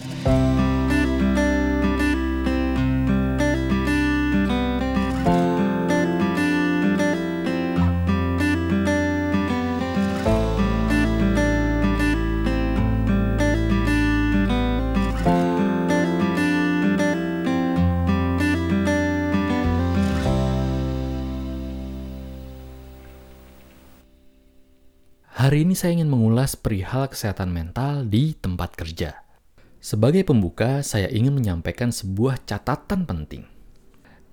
Hari ini saya ingin mengulas perihal kesehatan mental di tempat kerja. Sebagai pembuka, saya ingin menyampaikan sebuah catatan penting.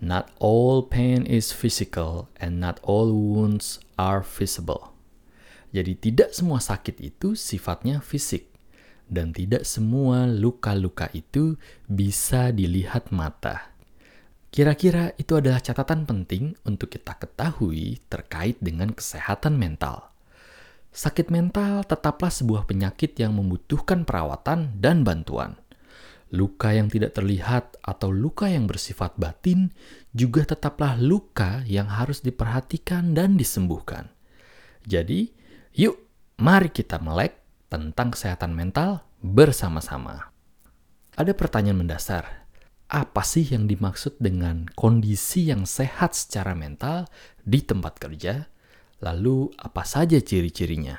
Not all pain is physical and not all wounds are visible. Jadi tidak semua sakit itu sifatnya fisik dan tidak semua luka-luka itu bisa dilihat mata. Kira-kira itu adalah catatan penting untuk kita ketahui terkait dengan kesehatan mental. Sakit mental tetaplah sebuah penyakit yang membutuhkan perawatan dan bantuan. Luka yang tidak terlihat atau luka yang bersifat batin juga tetaplah luka yang harus diperhatikan dan disembuhkan. Jadi, yuk, mari kita melek tentang kesehatan mental bersama-sama. Ada pertanyaan mendasar. Apa sih yang dimaksud dengan kondisi yang sehat secara mental di tempat kerja? Lalu, apa saja ciri-cirinya?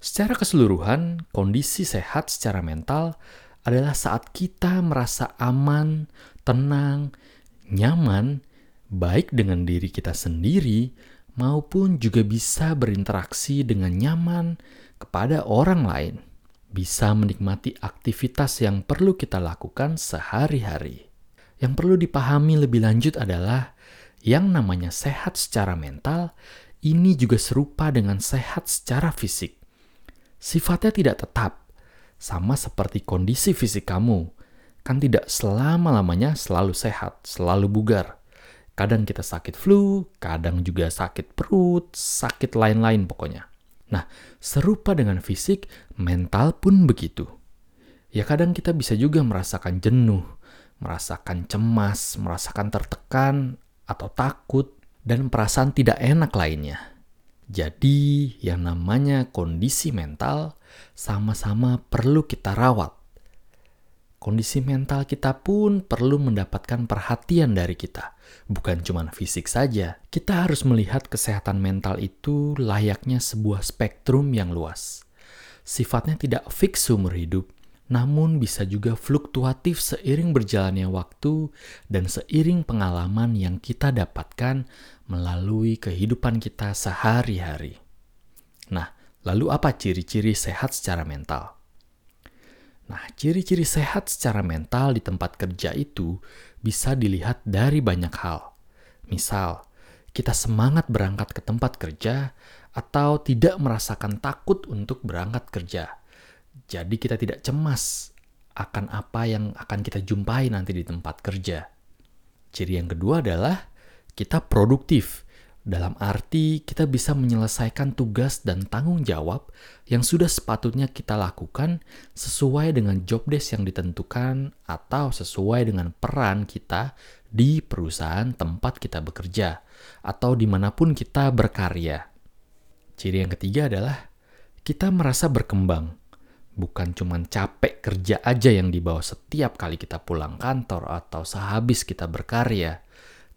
Secara keseluruhan, kondisi sehat secara mental adalah saat kita merasa aman, tenang, nyaman, baik dengan diri kita sendiri maupun juga bisa berinteraksi dengan nyaman kepada orang lain, bisa menikmati aktivitas yang perlu kita lakukan sehari-hari. Yang perlu dipahami lebih lanjut adalah yang namanya sehat secara mental ini juga serupa dengan sehat secara fisik. Sifatnya tidak tetap, sama seperti kondisi fisik kamu. Kan tidak selama-lamanya selalu sehat, selalu bugar. Kadang kita sakit flu, kadang juga sakit perut, sakit lain-lain pokoknya. Nah, serupa dengan fisik, mental pun begitu. Ya kadang kita bisa juga merasakan jenuh, merasakan cemas, merasakan tertekan, atau takut, dan perasaan tidak enak lainnya. Jadi, yang namanya kondisi mental sama-sama perlu kita rawat. Kondisi mental kita pun perlu mendapatkan perhatian dari kita, bukan cuma fisik saja. Kita harus melihat kesehatan mental itu layaknya sebuah spektrum yang luas. Sifatnya tidak fix seumur hidup, namun bisa juga fluktuatif seiring berjalannya waktu dan seiring pengalaman yang kita dapatkan melalui kehidupan kita sehari-hari. Nah, lalu apa ciri-ciri sehat secara mental? Nah, ciri-ciri sehat secara mental di tempat kerja itu bisa dilihat dari banyak hal. Misal, kita semangat berangkat ke tempat kerja atau tidak merasakan takut untuk berangkat kerja jadi kita tidak cemas akan apa yang akan kita jumpai nanti di tempat kerja. Ciri yang kedua adalah kita produktif. Dalam arti kita bisa menyelesaikan tugas dan tanggung jawab yang sudah sepatutnya kita lakukan sesuai dengan job desk yang ditentukan atau sesuai dengan peran kita di perusahaan tempat kita bekerja atau di mana pun kita berkarya. Ciri yang ketiga adalah kita merasa berkembang bukan cuma capek kerja aja yang dibawa setiap kali kita pulang kantor atau sehabis kita berkarya,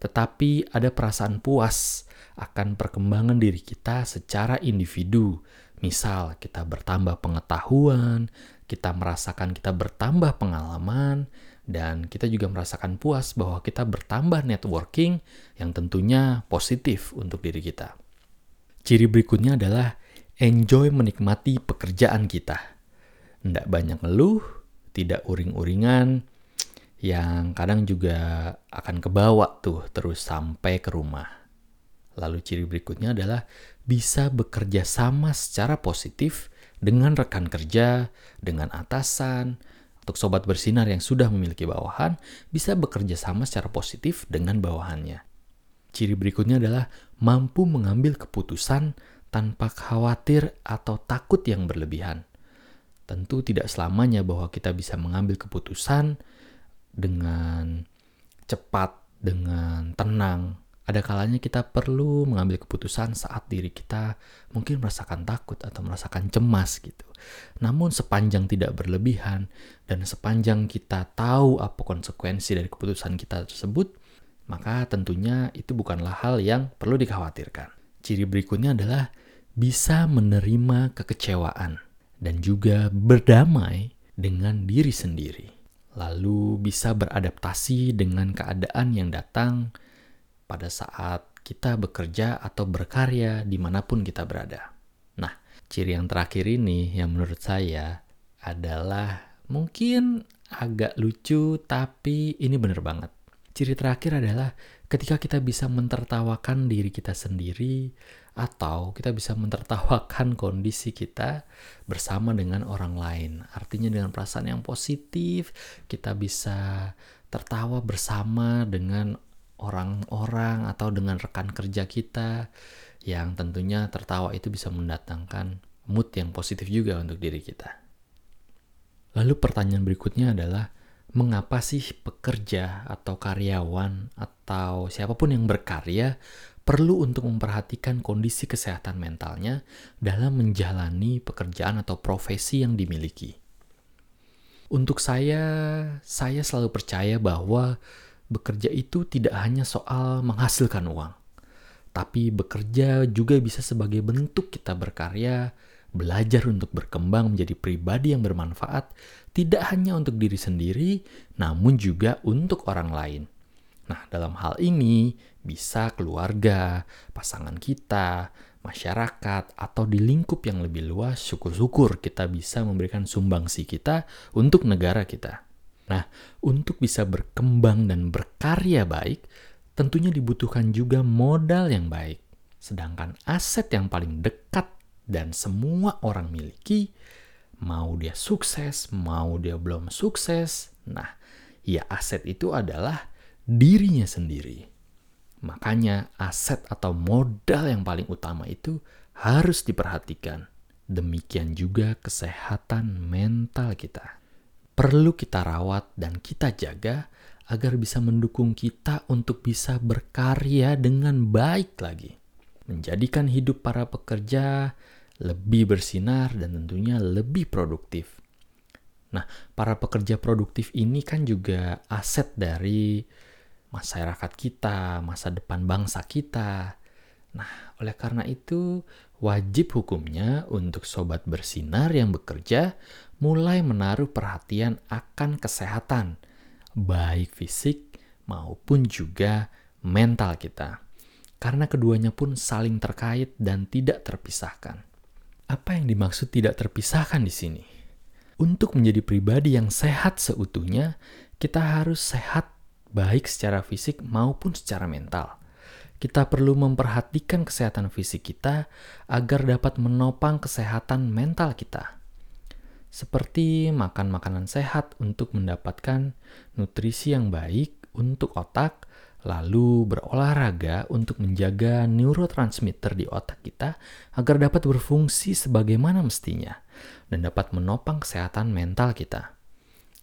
tetapi ada perasaan puas akan perkembangan diri kita secara individu. Misal, kita bertambah pengetahuan, kita merasakan kita bertambah pengalaman, dan kita juga merasakan puas bahwa kita bertambah networking yang tentunya positif untuk diri kita. Ciri berikutnya adalah enjoy menikmati pekerjaan kita tidak banyak ngeluh, tidak uring-uringan, yang kadang juga akan kebawa tuh terus sampai ke rumah. Lalu ciri berikutnya adalah bisa bekerja sama secara positif dengan rekan kerja, dengan atasan, untuk sobat bersinar yang sudah memiliki bawahan, bisa bekerja sama secara positif dengan bawahannya. Ciri berikutnya adalah mampu mengambil keputusan tanpa khawatir atau takut yang berlebihan. Tentu tidak selamanya bahwa kita bisa mengambil keputusan dengan cepat, dengan tenang, ada kalanya kita perlu mengambil keputusan saat diri kita mungkin merasakan takut atau merasakan cemas gitu. Namun sepanjang tidak berlebihan dan sepanjang kita tahu apa konsekuensi dari keputusan kita tersebut, maka tentunya itu bukanlah hal yang perlu dikhawatirkan. Ciri berikutnya adalah bisa menerima kekecewaan dan juga berdamai dengan diri sendiri. Lalu bisa beradaptasi dengan keadaan yang datang pada saat kita bekerja atau berkarya di mana pun kita berada. Nah, ciri yang terakhir ini yang menurut saya adalah mungkin agak lucu tapi ini bener banget. Ciri terakhir adalah ketika kita bisa mentertawakan diri kita sendiri atau kita bisa mentertawakan kondisi kita bersama dengan orang lain. Artinya dengan perasaan yang positif, kita bisa tertawa bersama dengan orang-orang atau dengan rekan kerja kita yang tentunya tertawa itu bisa mendatangkan mood yang positif juga untuk diri kita. Lalu pertanyaan berikutnya adalah mengapa sih pekerja atau karyawan atau siapa pun yang berkarya perlu untuk memperhatikan kondisi kesehatan mentalnya dalam menjalani pekerjaan atau profesi yang dimiliki. Untuk saya, saya selalu percaya bahwa bekerja itu tidak hanya soal menghasilkan uang, tapi bekerja juga bisa sebagai bentuk kita berkarya, belajar untuk berkembang menjadi pribadi yang bermanfaat, tidak hanya untuk diri sendiri, namun juga untuk orang lain. Nah, dalam hal ini bisa keluarga, pasangan kita, masyarakat, atau di lingkup yang lebih luas, syukur-syukur kita bisa memberikan sumbangsi kita untuk negara kita. Nah, untuk bisa berkembang dan berkarya baik, tentunya dibutuhkan juga modal yang baik. Sedangkan aset yang paling dekat dan semua orang miliki, mau dia sukses, mau dia belum sukses, nah, ya aset itu adalah dirinya sendiri. Makanya aset atau modal yang paling utama itu harus diperhatikan. Demikian juga kesehatan mental kita perlu kita rawat dan kita jaga agar bisa mendukung kita untuk bisa berkarya dengan baik lagi. Menjadikan hidup para pekerja lebih bersinar dan tentunya lebih produktif. Nah, para pekerja produktif ini kan juga aset dari masyarakat kita, masa depan bangsa kita. Nah, oleh karena itu, wajib hukumnya untuk sobat bersinar yang bekerja mulai menaruh perhatian akan kesehatan, baik fisik maupun juga mental kita. Karena keduanya pun saling terkait dan tidak terpisahkan. Apa yang dimaksud tidak terpisahkan di sini? Untuk menjadi pribadi yang sehat seutuhnya, kita harus sehat baik secara fisik maupun secara mental kita perlu memperhatikan kesehatan fisik kita agar dapat menopang kesehatan mental kita seperti makan makanan sehat untuk mendapatkan nutrisi yang baik untuk otak, lalu berolahraga untuk menjaga neurotransmitter di otak kita agar dapat berfungsi sebagaimana mestinya dan dapat menopang kesehatan mental kita.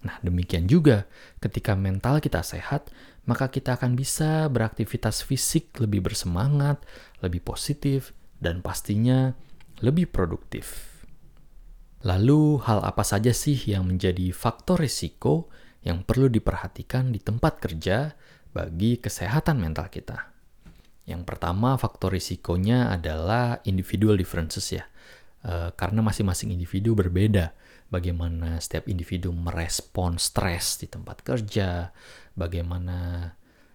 Nah, demikian juga ketika mental kita sehat, maka kita akan bisa beraktivitas fisik lebih bersemangat, lebih positif, dan pastinya lebih produktif. Lalu, hal apa saja sih yang menjadi faktor risiko yang perlu diperhatikan di tempat kerja bagi kesehatan mental kita? Yang pertama, faktor risikonya adalah individual differences ya. E, karena masing-masing individu berbeda. Bagaimana setiap individu merespon stres di tempat kerja, bagaimana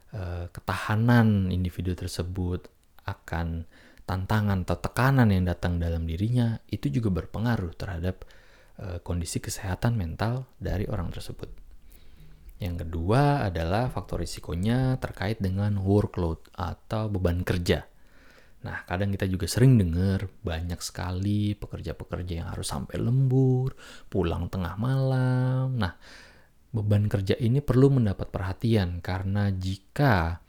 e, ketahanan individu tersebut akan tantangan atau tekanan yang datang dalam dirinya itu juga berpengaruh terhadap uh, kondisi kesehatan mental dari orang tersebut. Yang kedua adalah faktor risikonya terkait dengan workload atau beban kerja. Nah, kadang kita juga sering dengar banyak sekali pekerja-pekerja yang harus sampai lembur, pulang tengah malam. Nah, beban kerja ini perlu mendapat perhatian karena jika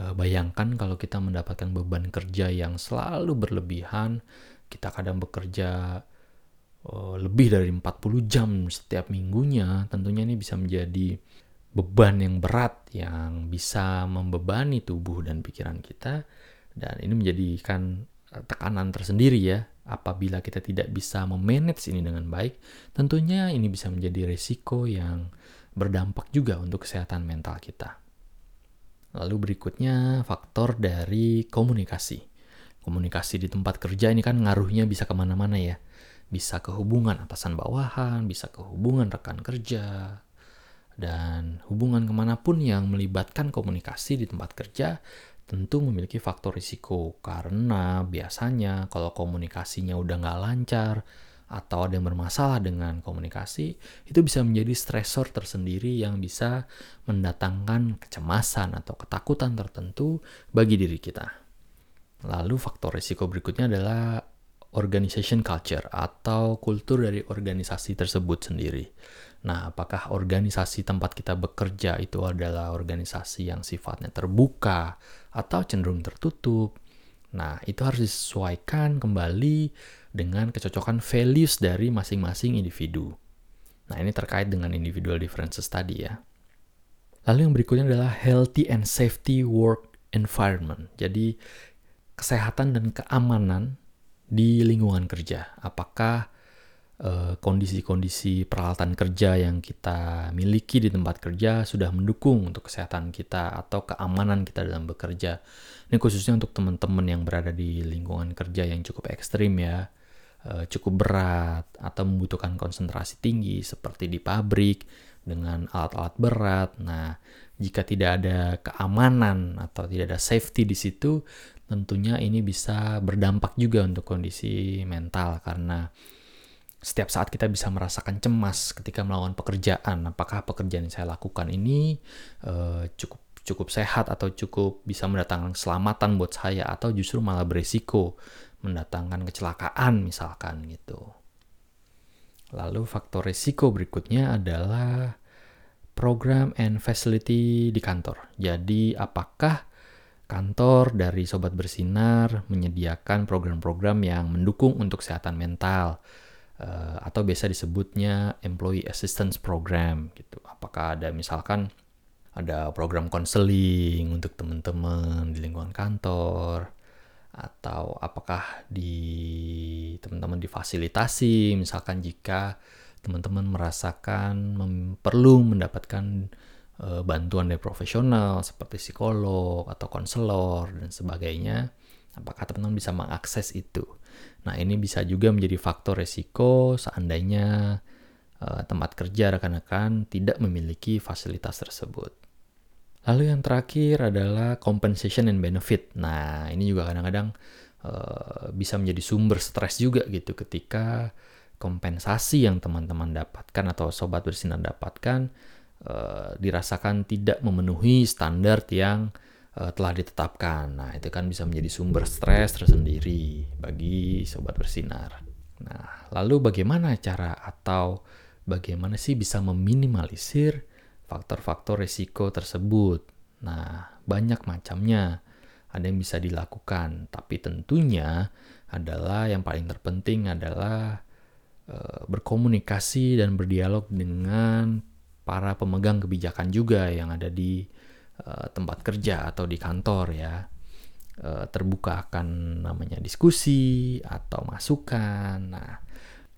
Eh, bayangkan kalau kita mendapatkan beban kerja yang selalu berlebihan, kita kadang bekerja uh, lebih dari 40 jam setiap minggunya, tentunya ini bisa menjadi beban yang berat yang bisa membebani tubuh dan pikiran kita dan ini menjadikan eh, tekanan tersendiri ya apabila kita tidak bisa memanage ini dengan baik tentunya ini bisa menjadi resiko yang berdampak juga untuk kesehatan mental kita. Lalu berikutnya faktor dari komunikasi. Komunikasi di tempat kerja ini kan ngaruhnya bisa ke mana-mana ya. Bisa ke hubungan atasan bawahan bisa ke hubungan rekan kerja dan hubungan ke mana pun yang melibatkan komunikasi di tempat kerja tentu memiliki faktor risiko karena biasanya kalau komunikasinya udah nggak lancar atau ada yang bermasalah dengan komunikasi itu bisa menjadi stresor tersendiri yang bisa mendatangkan kecemasan atau ketakutan tertentu bagi diri kita. Lalu faktor risiko berikutnya adalah organization culture atau kultur dari organisasi tersebut sendiri. Nah, apakah organisasi tempat kita bekerja itu adalah organisasi yang sifatnya terbuka atau cenderung tertutup? Nah, itu harus disesuaikan kembali dengan kecocokan values dari masing-masing individu. Nah, ini terkait dengan individual differences tadi ya. Lalu yang berikutnya adalah healthy and safety work environment. Jadi, kesehatan dan keamanan di lingkungan kerja. Apakah kondisi-kondisi peralatan kerja yang kita miliki di tempat kerja sudah mendukung untuk kesehatan kita atau keamanan kita dalam bekerja. Ini khususnya untuk teman-teman yang berada di lingkungan kerja yang cukup ekstrim ya, eh, cukup berat atau membutuhkan konsentrasi tinggi seperti di pabrik dengan alat-alat berat. Nah, jika tidak ada keamanan atau tidak ada safety di situ, tentunya ini bisa berdampak juga untuk kondisi mental karena setiap saat kita bisa merasakan cemas ketika melakukan pekerjaan. Apakah pekerjaan yang saya lakukan ini uh, cukup cukup sehat atau cukup bisa mendatangkan keselamatan buat saya atau justru malah berisiko mendatangkan kecelakaan misalkan gitu. Lalu faktor risiko berikutnya adalah program and facility di kantor. Jadi apakah kantor dari Sobat Bersinar menyediakan program-program yang mendukung untuk kesehatan mental? Uh, atau biasa disebutnya employee assistance program gitu. Apakah ada misalkan ada program konseling untuk teman-teman di lingkungan kantor atau apakah di teman-teman difasilitasi misalkan jika teman-teman merasakan perlu mendapatkan uh, bantuan dari profesional seperti psikolog atau konselor dan sebagainya apakah teman-teman bisa mengakses itu Nah, ini bisa juga menjadi faktor resiko seandainya uh, tempat kerja rekan-rekan tidak memiliki fasilitas tersebut. Lalu yang terakhir adalah compensation and benefit. Nah, ini juga kadang-kadang uh, bisa menjadi sumber stres juga gitu ketika kompensasi yang teman-teman dapatkan atau sobat bersinar dapatkan uh, dirasakan tidak memenuhi standar yang telah ditetapkan. Nah, itu kan bisa menjadi sumber stres tersendiri bagi sobat bersinar. Nah, lalu bagaimana cara atau bagaimana sih bisa meminimalisir faktor-faktor risiko tersebut? Nah, banyak macamnya. Ada yang bisa dilakukan, tapi tentunya adalah yang paling terpenting adalah uh, berkomunikasi dan berdialog dengan para pemegang kebijakan juga yang ada di Eh, tempat kerja atau di kantor ya uh, terbuka akan namanya diskusi atau masukan. Nah,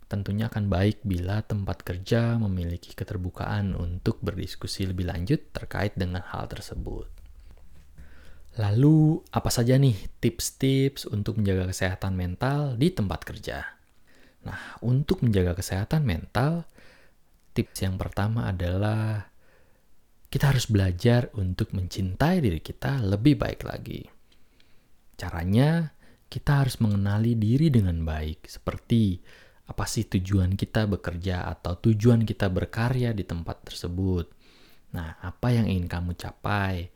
tentunya akan baik bila tempat kerja memiliki keterbukaan untuk berdiskusi lebih lanjut terkait dengan hal tersebut. Lalu, apa saja nih tips-tips untuk menjaga kesehatan mental di tempat kerja? Nah, untuk menjaga kesehatan mental, tips yang pertama adalah kita harus belajar untuk mencintai diri kita lebih baik lagi. Caranya, kita harus mengenali diri dengan baik, seperti apa sih tujuan kita bekerja atau tujuan kita berkarya di tempat tersebut. Nah, apa yang ingin kamu capai?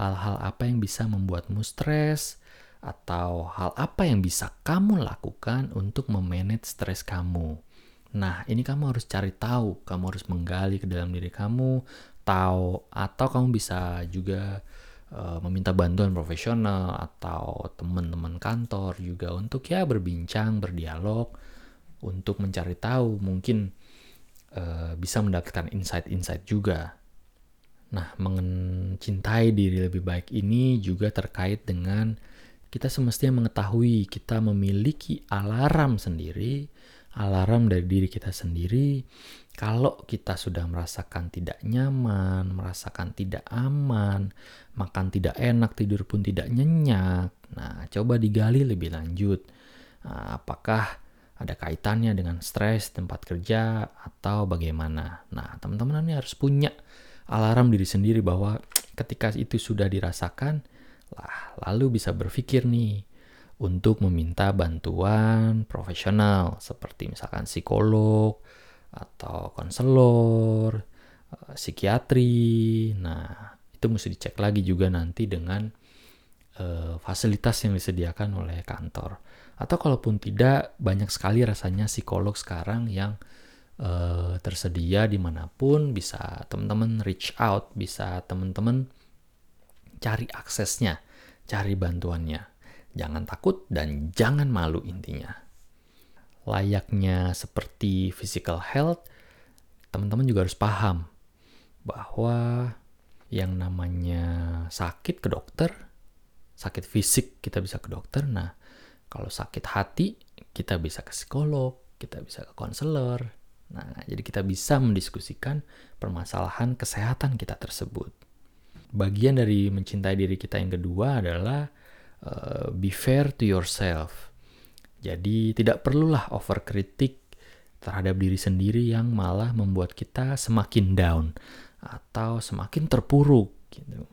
Hal-hal apa yang bisa membuatmu stres? Atau hal apa yang bisa kamu lakukan untuk memanage stres kamu? Nah, ini kamu harus cari tahu, kamu harus menggali ke dalam diri kamu, atau atau kamu bisa juga uh, meminta bantuan profesional atau teman-teman kantor juga untuk ya berbincang, berdialog untuk mencari tahu mungkin uh, bisa mendapatkan insight-insight juga. Nah, mencintai diri lebih baik ini juga terkait dengan kita semestinya mengetahui kita memiliki alarm sendiri, alarm dari diri kita sendiri. Kalau kita sudah merasakan tidak nyaman, merasakan tidak aman, makan tidak enak, tidur pun tidak nyenyak. Nah, coba digali lebih lanjut. Nah, apakah ada kaitannya dengan stres tempat kerja atau bagaimana? Nah, teman-teman ini harus punya alarm diri sendiri bahwa ketika itu sudah dirasakan, lah lalu bisa berpikir nih untuk meminta bantuan profesional seperti misalkan psikolog atau konselor, eh, psikiatri. Nah, itu mesti dicek lagi juga nanti dengan uh, fasilitas yang disediakan oleh kantor. Atau kalaupun tidak, banyak sekali rasanya psikolog sekarang yang uh, tersedia di mana pun bisa teman-teman reach out bisa teman-teman cari aksesnya cari bantuannya jangan takut dan jangan malu intinya. Layaknya seperti physical health teman-teman juga harus paham bahwa yang namanya sakit ke dokter sakit fisik kita bisa ke dokter. Nah kalau sakit hati kita bisa ke psikolog kita bisa ke konselor. Nah, jadi kita bisa mendiskusikan permasalahan kesehatan kita tersebut. Bagian dari mencintai diri kita yang kedua adalah uh, be fair to yourself. Jadi tidak perlulah overkritik terhadap diri sendiri yang malah membuat kita semakin down atau semakin terpuruk gitu.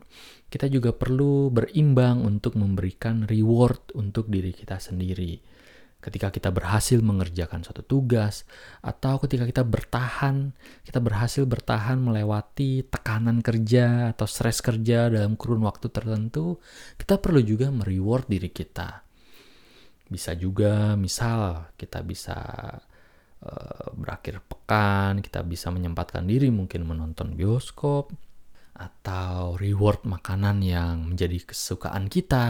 Kita juga perlu berimbang untuk memberikan reward untuk diri kita sendiri ketika kita berhasil mengerjakan suatu tugas, atau ketika kita bertahan, kita berhasil bertahan melewati tekanan kerja atau stres kerja dalam kurun waktu tertentu, kita perlu juga mereward diri kita. Bisa juga, misal kita bisa uh, berakhir pekan, kita bisa menyempatkan diri mungkin menonton bioskop, atau reward makanan yang menjadi kesukaan kita,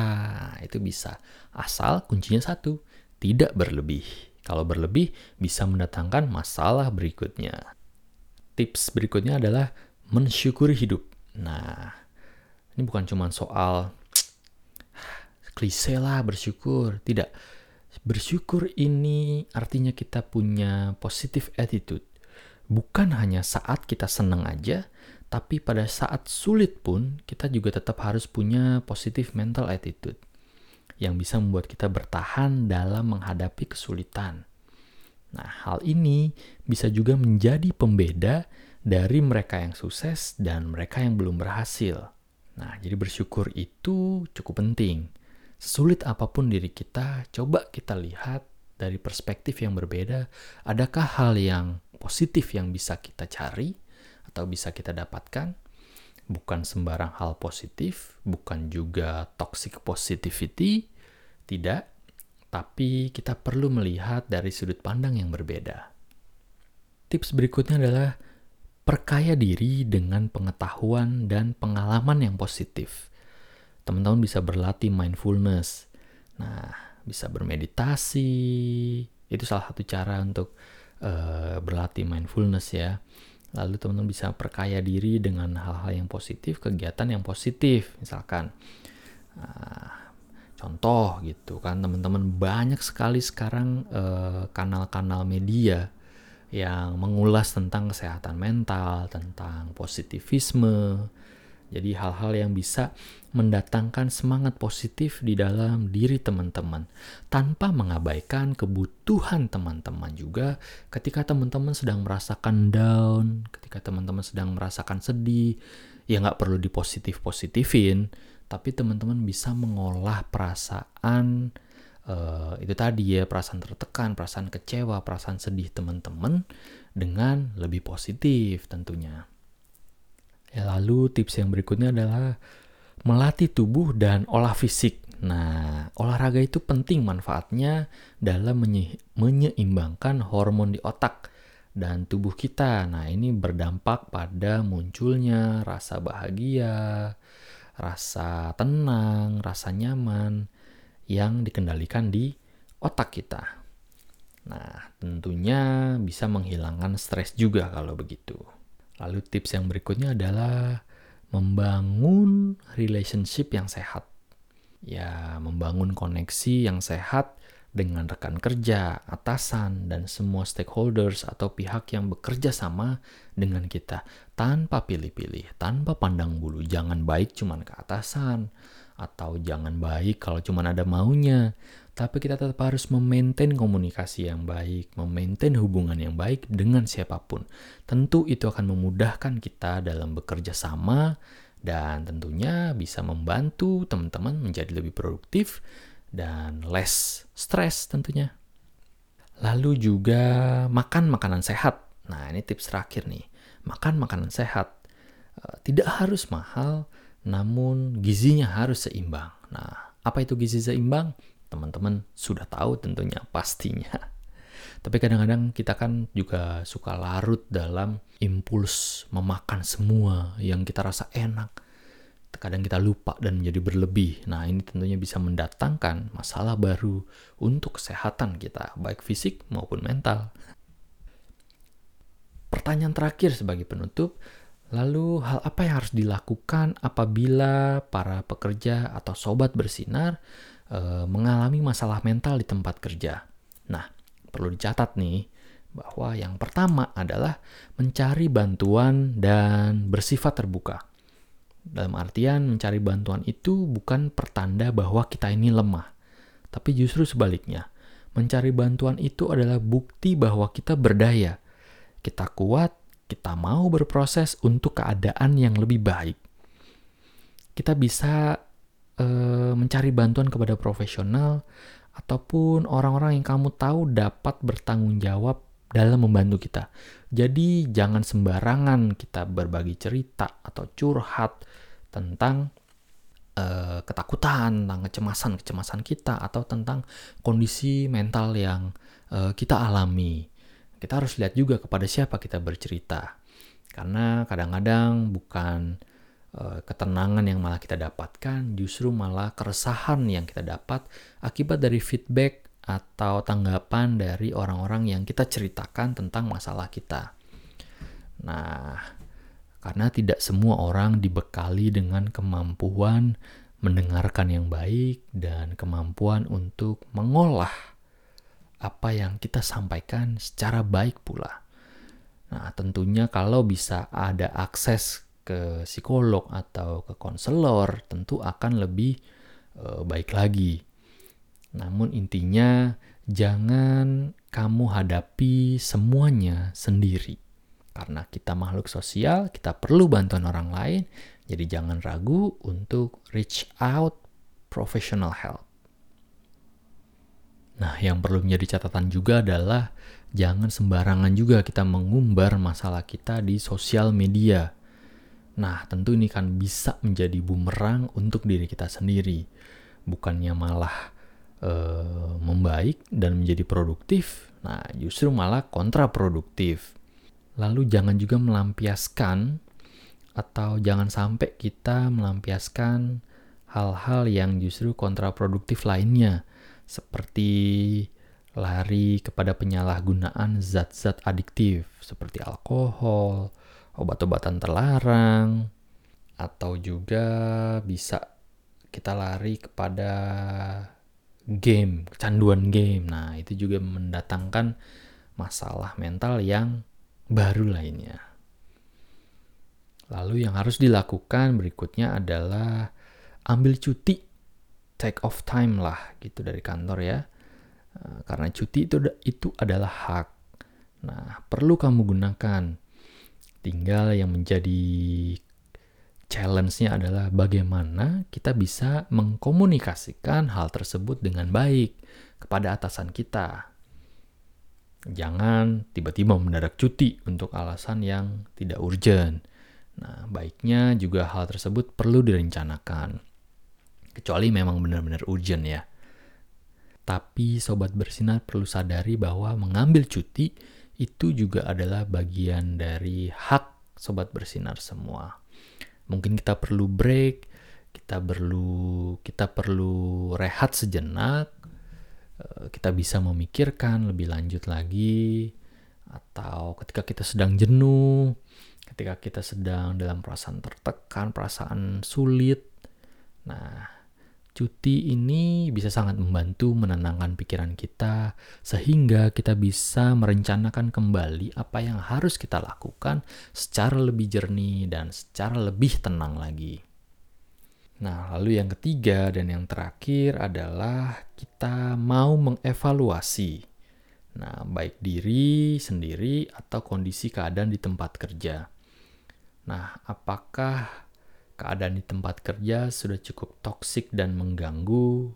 itu bisa. Asal kuncinya satu, tidak berlebih. Kalau berlebih bisa mendatangkan masalah berikutnya. Tips berikutnya adalah mensyukuri hidup. Nah, ini bukan cuma soal klise lah bersyukur. Tidak. Bersyukur ini artinya kita punya positive attitude. Bukan hanya saat kita senang aja, tapi pada saat sulit pun kita juga tetap harus punya positive mental attitude yang bisa membuat kita bertahan dalam menghadapi kesulitan. Nah, hal ini bisa juga menjadi pembeda dari mereka yang sukses dan mereka yang belum berhasil. Nah, jadi bersyukur itu cukup penting. Sulit apa pun diri kita, coba kita lihat dari perspektif yang berbeda. Adakah hal yang positif yang bisa kita cari atau bisa kita dapatkan? Bukan sembarang hal positif, bukan juga toxic positivity, tidak, tapi kita perlu melihat dari sudut pandang yang berbeda. Tips berikutnya adalah perkaya diri dengan pengetahuan dan pengalaman yang positif. Teman-teman bisa berlatih mindfulness. Nah, bisa bermeditasi. Itu salah satu cara untuk uh, berlatih mindfulness ya. Lalu teman-teman bisa perkaya diri dengan hal-hal yang positif, kegiatan yang positif, misalkan uh, contoh gitu kan teman-teman banyak sekali sekarang eh, kanal-kanal media yang mengulas tentang kesehatan mental, tentang positivisme. Jadi hal-hal yang bisa mendatangkan semangat positif di dalam diri teman-teman tanpa mengabaikan kebutuhan teman-teman juga ketika teman-teman sedang merasakan down, ketika teman-teman sedang merasakan sedih, ya nggak perlu dipositif-positifin, tapi teman-teman bisa mengolah perasaan uh, itu tadi ya, perasaan tertekan, perasaan kecewa, perasaan sedih teman-teman dengan lebih positif tentunya. Ya, lalu tips yang berikutnya adalah melatih tubuh dan olah fisik. Nah, olahraga itu penting manfaatnya dalam menye menyeimbangkan hormon di otak dan tubuh kita. Nah, ini berdampak pada munculnya rasa bahagia, rasa tenang, rasa nyaman yang dikendalikan di otak kita. Nah, tentunya bisa menghilangkan stres juga kalau begitu. Lalu tips yang berikutnya adalah membangun relationship yang sehat. Ya, membangun koneksi yang sehat dengan rekan kerja, atasan, dan semua stakeholders atau pihak yang bekerja sama dengan kita tanpa pilih-pilih, tanpa pandang bulu. Jangan baik cuma ke atasan, atau jangan baik kalau cuma ada maunya. Tapi kita tetap harus memaintain komunikasi yang baik, memaintain hubungan yang baik dengan siapa pun. Tentu itu akan memudahkan kita dalam bekerja sama dan tentunya bisa membantu teman-teman menjadi lebih produktif dan less stress tentunya. Lalu juga makan makanan sehat. Nah, ini tips terakhir nih. Makan makanan sehat. Eh, tidak harus mahal, namun gizinya harus seimbang. Nah, apa itu gizi seimbang? Teman-teman sudah tahu tentunya pastinya. Tapi kadang-kadang kita kan juga suka larut dalam impuls memakan semua yang kita rasa enak kadang kita lupa dan menjadi berlebih. Nah, ini tentunya bisa mendatangkan masalah baru untuk kesehatan kita, baik fisik maupun mental. Pertanyaan terakhir sebagai penutup, lalu hal apa yang harus dilakukan apabila para pekerja atau sobat bersinar e, mengalami masalah mental di tempat kerja? Nah, perlu dicatat nih bahwa yang pertama adalah mencari bantuan dan bersifat terbuka. Dalam artian mencari bantuan itu bukan pertanda bahwa kita ini lemah, tapi justru sebaliknya. Mencari bantuan itu adalah bukti bahwa kita berdaya. Kita kuat, kita mau berproses untuk keadaan yang lebih baik. Kita bisa e, mencari bantuan kepada profesional ataupun orang-orang yang kamu tahu dapat bertanggung jawab dalam membantu kita. Jadi jangan sembarangan kita berbagi cerita atau curhat tentang uh, ketakutan, tentang kecemasan-kecemasan kita atau tentang kondisi mental yang uh, kita alami. Kita harus lihat juga kepada siapa kita bercerita. Karena kadang-kadang bukan ketenangan yang malah kita dapatkan, justru malah keresahan yang kita dapat akibat dari feedback atau tanggapan dari orang-orang yang kita ceritakan tentang masalah kita. Nah, karena tidak semua orang dibekali dengan kemampuan mendengarkan yang baik dan kemampuan untuk mengolah apa yang kita sampaikan secara baik pula. Nah, tentunya kalau bisa ada akses ke psikolog atau ke konselor, tentu akan lebih e, baik lagi. Namun intinya jangan kamu hadapi semuanya sendiri. Karena kita makhluk sosial, kita perlu bantuan orang lain. Jadi jangan ragu untuk reach out professional help. Nah, yang perlu menjadi catatan juga adalah jangan sembarangan juga kita mengumbar masalah kita di sosial media. Nah, tentu ini kan bisa menjadi bumerang untuk diri kita sendiri. Bukannya malah uh, membaik dan menjadi produktif, nah justru malah kontraproduktif. Lalu jangan juga melampiaskan atau jangan sampai kita melampiaskan hal-hal yang justru kontraproduktif lainnya seperti lari kepada penyalahgunaan zat-zat adiktif seperti alkohol, obat-obatan terlarang, atau juga bisa kita lari kepada game, kecanduan game. Nah, itu juga mendatangkan masalah mental yang baru lainnya. Lalu yang harus dilakukan berikutnya adalah ambil cuti, take off time lah gitu dari kantor ya. Eh, karena cuti itu itu adalah hak. Nah, perlu kamu gunakan. Tinggal yang menjadi challenge-nya adalah bagaimana kita bisa mengkomunikasikan hal tersebut dengan baik kepada atasan kita. Jangan tiba-tiba mendadak cuti untuk alasan yang tidak urgent. Nah, baiknya juga hal tersebut perlu direncanakan. Kecuali memang benar-benar urgent ya. Tapi sobat bersinar perlu sadari bahwa mengambil cuti itu juga adalah bagian dari hak sobat bersinar semua mungkin kita perlu break kita perlu kita perlu rehat sejenak eh, kita bisa memikirkan lebih lanjut lagi atau ketika kita sedang jenuh ketika kita sedang dalam perasaan tertekan, perasaan sulit. Nah, cuti ini bisa sangat membantu menenangkan pikiran kita sehingga kita bisa merencanakan kembali apa yang harus kita lakukan secara lebih jernih dan secara lebih tenang lagi. Nah, lalu yang ketiga dan yang terakhir adalah kita mau mengevaluasi. Nah, baik diri sendiri atau kondisi keadaan di tempat kerja. Nah, apakah keadaan di tempat kerja sudah cukup toksik dan mengganggu,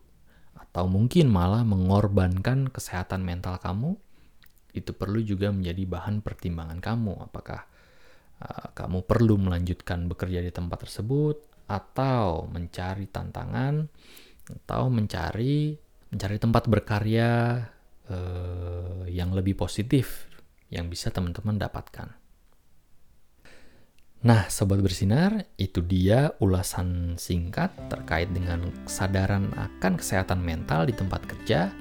atau mungkin malah mengorbankan kesehatan mental kamu, itu perlu juga menjadi bahan pertimbangan kamu. Apakah uh, kamu perlu melanjutkan bekerja di tempat tersebut, atau mencari tantangan, atau mencari mencari tempat berkarya uh, yang lebih positif yang bisa teman-teman dapatkan. Nah, sobat bersinar, itu dia ulasan singkat terkait dengan kesadaran akan kesehatan mental di tempat kerja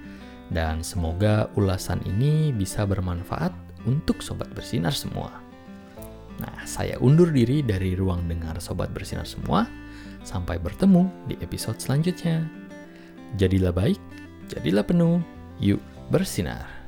dan semoga ulasan ini bisa bermanfaat untuk sobat bersinar semua. Nah, saya undur diri dari ruang dengar sobat bersinar semua. Sampai bertemu di episode selanjutnya. Jadilah baik, jadilah penuh, yuk bersinar.